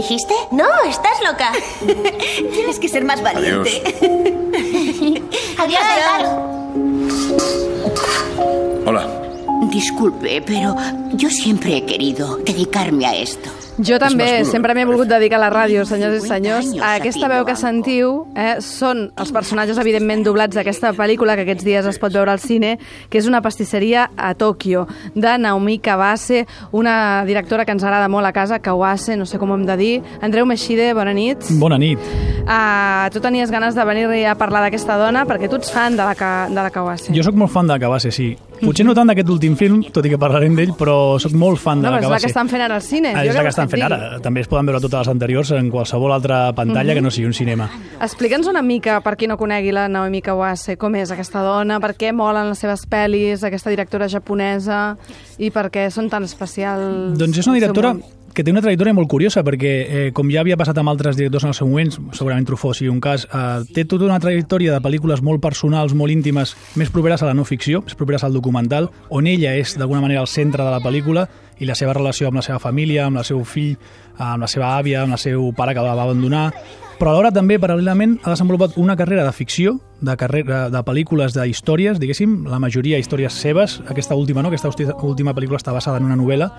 dijiste? No, estás loca. Tienes que ser más valiente. Adiós, Edgar. Hola. Disculpe, pero yo siempre he querido dedicarme a esto. Jo també sempre m'he volgut dedicar a la ràdio, senyors i 50 senyors. Aquesta veu que sentiu eh, són els personatges, evidentment, doblats d'aquesta pel·lícula que aquests dies es pot veure al cine, que és una pastisseria a Tòquio, de Naomi Kawase, una directora que ens agrada molt a casa, Kawase, no sé com ho hem de dir. Andreu Meixide, bona nit. Bona nit. Uh, tu tenies ganes de venir a parlar d'aquesta dona perquè tu ets fan de la, de la Kawase. Jo sóc molt fan de Cabase, sí. Potser no tant d'aquest últim film, tot i que parlarem d'ell, però sóc molt fan de no, la però és la que estan fent ara al cine. Ah, és la que vols estan fent ara. També es poden veure totes les anteriors en qualsevol altra pantalla que no sigui un cinema. Explica'ns una mica, per qui no conegui la Naomi Kawase, com és aquesta dona, per què molen les seves pel·lis, aquesta directora japonesa, i per què són tan especials... Doncs és una directora món? Que té una trajectòria molt curiosa perquè, eh, com ja havia passat amb altres directors en el seu moment, segurament Truffaut sigui un cas, eh, té tota una trajectòria de pel·lícules molt personals, molt íntimes, més properes a la no ficció, més properes al documental, on ella és d'alguna manera el centre de la pel·lícula i la seva relació amb la seva família, amb el seu fill, amb la seva àvia, amb el seu pare que la va abandonar, però alhora també, paral·lelament, ha desenvolupat una carrera de ficció, de, carrera, de pel·lícules, d'històries, diguéssim, la majoria històries seves, aquesta última no, aquesta última pel·lícula està basada en una novel·la,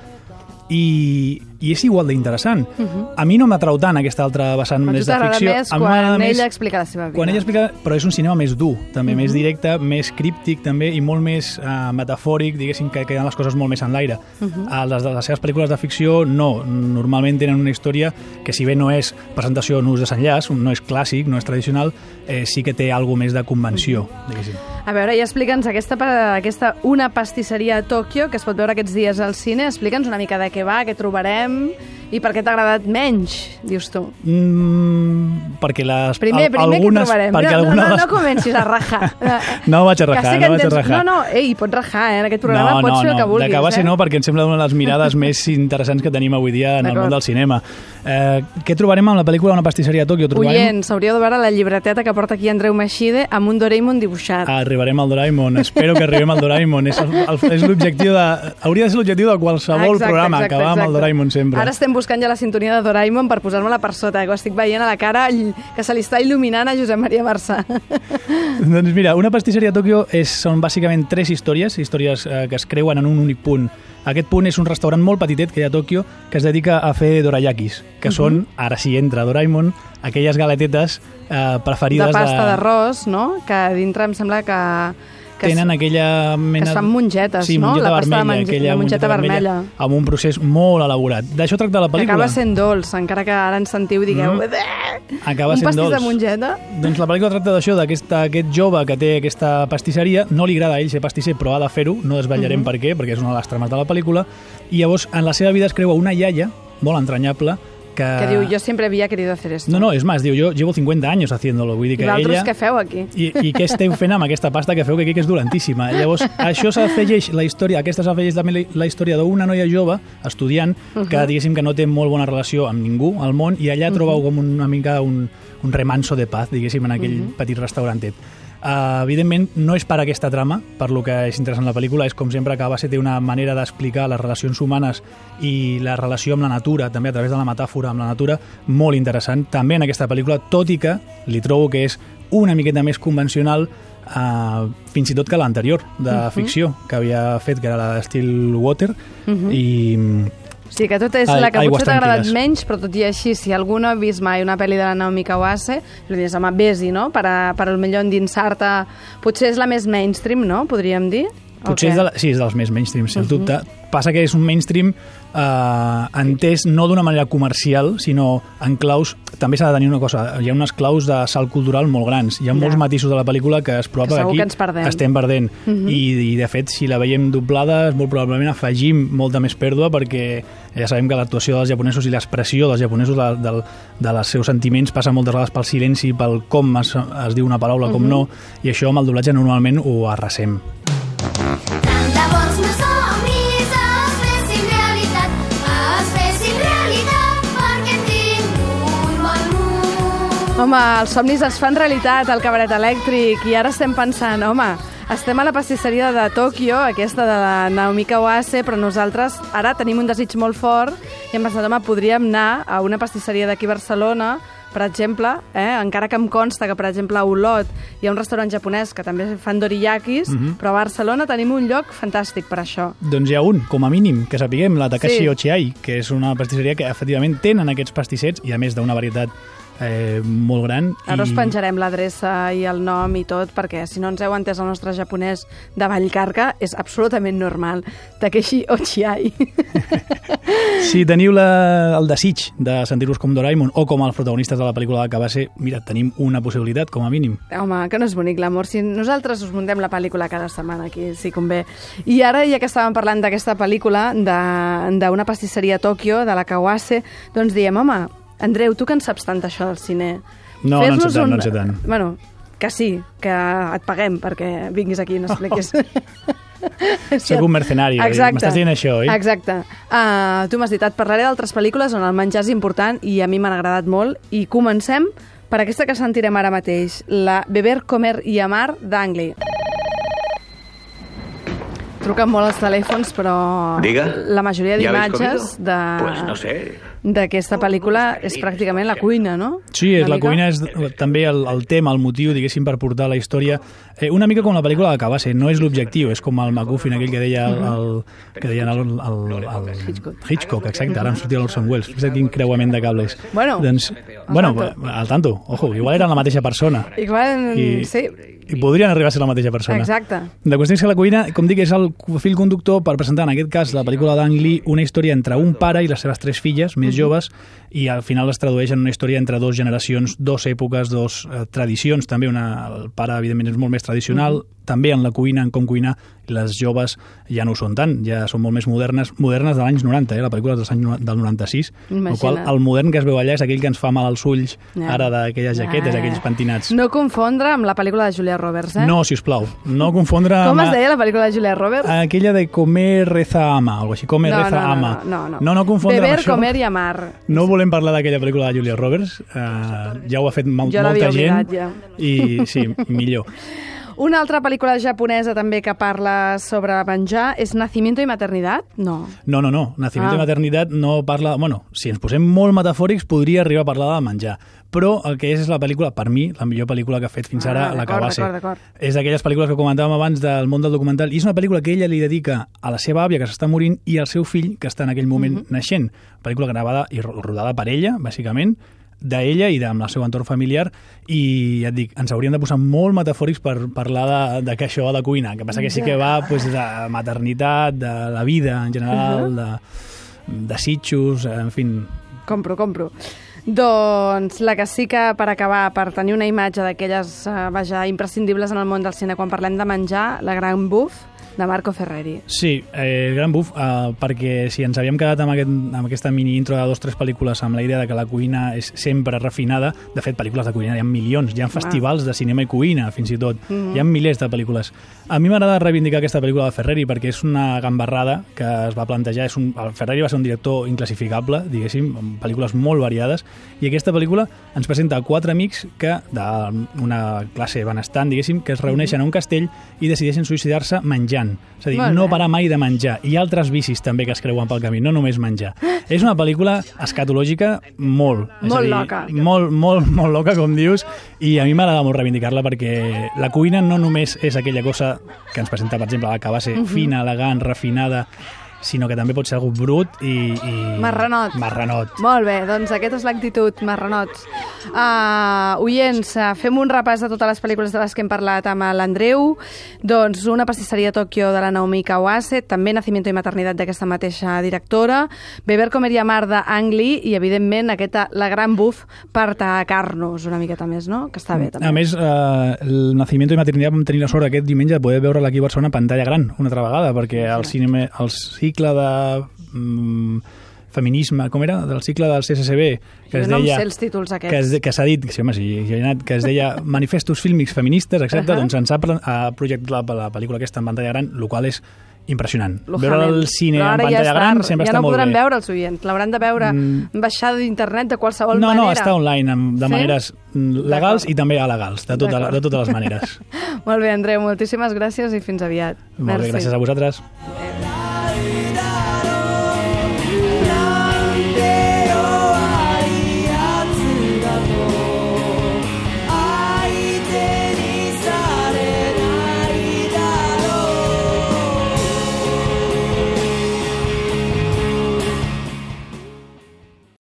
i, i és igual d'interessant. Uh -huh. A mi no m'atrau tant aquesta altra vessant Mhm. Més de ficció. més A mi m'agrada ella explica la seva vida. Quan ella explica, però és un cinema més dur, també, Mhm. més directe, més críptic també, i molt més uh, metafòric, diguéssim, que queden les coses molt més en l'aire. Uh Mhm. -huh. les, de les seves pel·lícules de ficció, no. Normalment tenen una història que, si bé no és presentació nus de desenllaç, no és clàssic, no és tradicional, eh, sí que té alguna més de convenció, Mhm. diguéssim. A veure, i explica'ns aquesta, aquesta Una pastisseria a Tòquio, que es pot veure aquests dies al cine, explica'ns una mica de què va, què trobarem, them. I per què t'ha agradat menys, dius tu. Mm, perquè les... Primer, primer algunes, què trobarem? Perquè no, no, algunes no, les- no comencis a rajar. No vaig a Que rajar, que no vaig a rajar. No, no, ei, pots rajar, eh? En aquest programa no, pots no, fer el que no. vulguis. de base eh? no, perquè em sembla una de les mirades més interessants que tenim avui dia en el món del cinema. Eh, què trobarem amb la pel·lícula Una pastisseria a Tòquio? Trobarem... Oients, hauríeu de veure la llibreteta que porta aquí Andreu Meixide amb un Doraemon dibuixat. Arribarem al Doraemon, espero que arribem al Doraemon. És, l'objectiu de... Hauria de ser l'objectiu de qualsevol programa, acabar amb el Doraemon sempre. Ara estem buscant ja la sintonia de Doraemon per posar-me-la per sota, eh, que ho estic veient a la cara que se li està il·luminant a Josep Maria Marçà. Doncs mira, una pastisseria a Tòquio és, són bàsicament tres històries, històries eh, que es creuen en un únic punt. Aquest punt és un restaurant molt petitet que hi ha a Tòquio que es dedica a fer dorayakis, que uh -huh. són, ara sí entra Doraemon, aquelles galetetes eh, preferides de pasta d'arròs, no? Que dintre em sembla que... que tenen aquella mena... que es fan mongetes, sí, no? mongeta La pasta de vermella, aquella la mongeta vermella. amb un procés molt elaborat. D'això tracta la que pel·lícula. acaba sent dolç, encara que ara ens sentiu digueu... Mm. Acaba un sent pastís dolç. de mongeta? Doncs la pel·lícula tracta d'això, d'aquest aquest jove que té aquesta pastisseria, no li agrada a ell ser pastisser, però ha de fer-ho, no desvetllarem Mhm. per què, perquè és una de les trames de la pel·lícula, i llavors en la seva vida es creua una iaia, molt entranyable, que... Que diu, jo sempre havia querido hacer esto. No, no, és més, diu, jo llevo 50 anys haciéndolo, vull dir I que vosaltres ella... què feu aquí? I, I què esteu fent amb aquesta pasta que feu que aquí que és dolentíssima? Llavors, això s'afegeix la història, aquesta s'afegeix també la, història d'una noia jove, estudiant, que diguéssim que no té molt bona relació amb ningú al món, i allà trobeu com una mica un, un remanso de paz, diguéssim, en aquell petit restaurantet. Uh, evidentment, no és per aquesta trama, per lo que és interessant la pel·lícula, és com sempre que a base té una manera d'explicar les relacions humanes i la relació amb la natura, també a través de la metàfora amb la natura, molt interessant, també en aquesta pel·lícula, tot i que li trobo que és una miqueta més convencional uh, fins i tot que l'anterior de Mhm. ficció que havia fet, que era la de Stillwater, i O sigui que tot és Ai- la que aigües potser t'ha agradat menys, però tot i així, si algú no ha vist mai una pel·li de la Naomi Kawase, li dius, home, vés-hi, no? Per, a, per al millor endinsar-te... Potser és la més mainstream, no? Podríem dir? Potser què? és de, la- sí, és dels més mainstream, sens Mhm. dubte. Passa que és un mainstream eh, entès no d'una manera comercial, sinó en claus... També s'ha de tenir una cosa, hi ha unes claus de salt cultural molt grans. Hi ha Ja. molts matisos de la pel·lícula que es Que prova segur aquí que ens perdem. estem perdent. Mhm. I, I, de fet, si la veiem doblada, molt probablement afegim molta més pèrdua perquè ja sabem que l'actuació dels japonesos i l'expressió dels japonesos de, de, de les seus sentiments passa moltes vegades pel silenci, pel com es, es diu una paraula, com Mhm. no, i això amb el doblatge normalment ho arrasem. Home, els somnis es fan realitat al cabaret elèctric i ara estem pensant, home, Estem a la pastisseria de Tòquio, aquesta de la Naomi Kawase, però nosaltres ara tenim un desig molt fort i hem pensat, home, podríem anar a una pastisseria d'aquí a Barcelona, per exemple, eh, encara que em consta que, per exemple, a Olot hi ha un restaurant japonès que també fan doriyakis, Mhm. però a Barcelona tenim un lloc fantàstic per això. Doncs hi ha un, com a mínim, que sapiguem, la Takashi Sí. Ochiai, que és una pastisseria que efectivament tenen aquests pastissets i a més d'una varietat eh, molt gran. Ara i... us penjarem l'adreça i el nom i tot, perquè si no ens heu entès el nostre japonès de Vallcarca, és absolutament normal. Takeshi Ochiai. Si teniu la, el desig de sentir-vos com Doraemon o com els protagonistes de la pel·lícula que va ser, mira, tenim una possibilitat, com a mínim. Home, que no és bonic l'amor. Si nosaltres us muntem la pel·lícula cada setmana aquí, si convé. I ara, ja que estàvem parlant d'aquesta pel·lícula, d'una pastisseria a Tòquio, de la Kawase, doncs diem, home, Andreu, tu que en saps tant d'això del cine? No, no en sé tant, no en sé tant. Bueno, que sí, que et paguem perquè vinguis aquí i no expliquis. Sóc un mercenari. M'estàs dient això, oi? Exacte. Uh, tu m'has dit, et parlaré d'altres pel·lícules on el menjar és important i a mi m'han agradat molt. I comencem per aquesta que sentirem ara mateix, la Beber, Comer i Amar d'Angli. Truquen molt els telèfons, però Diga. la majoria ¿Ya habéis d'imatges de... Pues no sé. D'aquesta pel·lícula és pràcticament la cuina, no? Sí, és, la cuina és també el, el tema, el motiu, diguéssim, per portar la història. Eh, una mica com la pel·lícula de Cabase, no és l'objectiu, és com el McGuffin aquell que deia el, el, que deien el, el, el, el Hitchcock. Hitchcock, exacte, ara em sortia l'Orson Welles. Fixa't quin creuament de cables. Bueno, doncs, al bueno, tanto. al tanto, ojo, igual eren la mateixa persona. Igual, I, sí, I podrien arribar a ser la mateixa persona. exacte. La qüestió és que la cuina, com dic, és el fil conductor per presentar, en aquest cas, la pel·lícula d'Ang Lee, una història entre un pare i les seves tres filles, més joves, i al final es tradueix en una història entre dues generacions, dos èpoques, dos eh, tradicions. També una, el pare, evidentment, és molt més tradicional, també en la cuina, en com cuinar, les joves ja no ho són tant, ja són molt més modernes, modernes de l'anys 90, eh? la pel·lícula és no- del 96, el qual el modern que es veu allà és aquell que ens fa mal als ulls, Ja. ara d'aquelles jaquetes, Ah. aquells pentinats. No confondre amb la pel·lícula de Julia Roberts, eh? No, si us plau, no confondre Com amb... es deia la pel·lícula de Julia Roberts? Aquella de comer, reza, ama, algo així, comer, no, reza, no, no, ama. no, no, no, no confondre Beber, amb això. comer i amar. No volem parlar d'aquella pel·lícula de Julia Roberts, uh, ja ho ha fet mol molta gent. oblidat, ja. I sí, millor. Una altra pel·lícula japonesa també que parla sobre menjar és Nacimiento i Maternitat? No. No, no, no. Nacimiento Ah. i maternitat no parla... Bueno, si ens posem molt metafòrics, podria arribar a parlar de menjar. Però el que és és la pel·lícula, per mi, la millor pel·lícula que ha fet fins Ah, ara la Kawase. d'acord, d'acord. És d'aquelles pel·lícules que comentàvem abans del món del documental. I és una pel·lícula que ella li dedica a la seva àvia, que s'està morint, i al seu fill, que està en aquell moment Mhm. naixent. Pel·lícula gravada i ro- rodada per ella, bàsicament, d'ella i amb el seu entorn familiar i ja et dic, ens hauríem de posar molt metafòrics per parlar de, de que això de cuina, que passa que sí que va pues, de maternitat, de la vida en general, de desitjos, en fin... Compro, compro. Doncs la que sí que, per acabar, per tenir una imatge d'aquelles, eh, vaja, imprescindibles en el món del cine quan parlem de menjar, la Gran Buff, de Marco Ferreri. Sí, eh, gran buf, eh, perquè si ens havíem quedat amb, aquest, amb aquesta mini intro de dos o tres pel·lícules amb la idea de que la cuina és sempre refinada, de fet, pel·lícules de cuina hi ha milions, hi ha festivals de cinema i cuina, fins i tot, hi ha milers de pel·lícules. A mi m'agrada reivindicar aquesta pel·lícula de Ferreri perquè és una gambarrada que es va plantejar, és un, el Ferreri va ser un director inclassificable, diguéssim, amb pel·lícules molt variades, i aquesta pel·lícula ens presenta quatre amics que d'una classe benestant, diguéssim, que es reuneixen a un castell i decideixen suïcidar-se menjant. És a dir, no parar mai de menjar. I altres vicis també que es creuen pel camí, no només menjar. És una pel·lícula escatològica molt. és Molt a dir, loca. Molt, molt, molt loca, com dius, i a mi m'agrada molt reivindicar-la perquè la cuina no només és aquella cosa que ens presenta, per exemple, que va ser Mhm. fina, elegant, refinada, sinó que també pot ser algú brut i... i... Marranot. Marranot. Molt bé, doncs aquesta és l'actitud, marranots. Uh, oients, uh, fem un repàs de totes les pel·lícules de les que hem parlat amb l'Andreu. Doncs una pastisseria a Tòquio de la Naomi Kawase, també Nacimiento i Maternitat d'aquesta mateixa directora, Beber, Comer i Amar de Ang Lee i, evidentment, aquesta La Gran Buff per tacar-nos una miqueta més, no? Que està bé, també. A més, eh, el Nacimiento i Maternitat vam tenir la sort aquest diumenge de poder veure-la aquí a Barcelona pantalla gran, una altra vegada, perquè el, cinema, el cicle de mm, feminisme, com era? Del cicle del CSSB, que Jo es no deia... sé els títols aquests. que, es, de- que s'ha dit, sí, home, sí, jo he anat, que es deia Manifestos fílmics feministes, etc. Ahà. doncs ens ha, projectat la, la pel·lícula aquesta en pantalla gran, el qual és impressionant. Lujament. Veure el cine en ara ja pantalla és gran sempre ja està no molt podran bé. veure els oients, l'hauran de veure mm. baixar d'internet de qualsevol no, manera. no, està online amb- de Sí? maneres legals i també alegals, de, tota, de totes les maneres. Molt bé, Andreu, moltíssimes gràcies i fins aviat. Molt bé, gràcies a vosaltres. Adéu.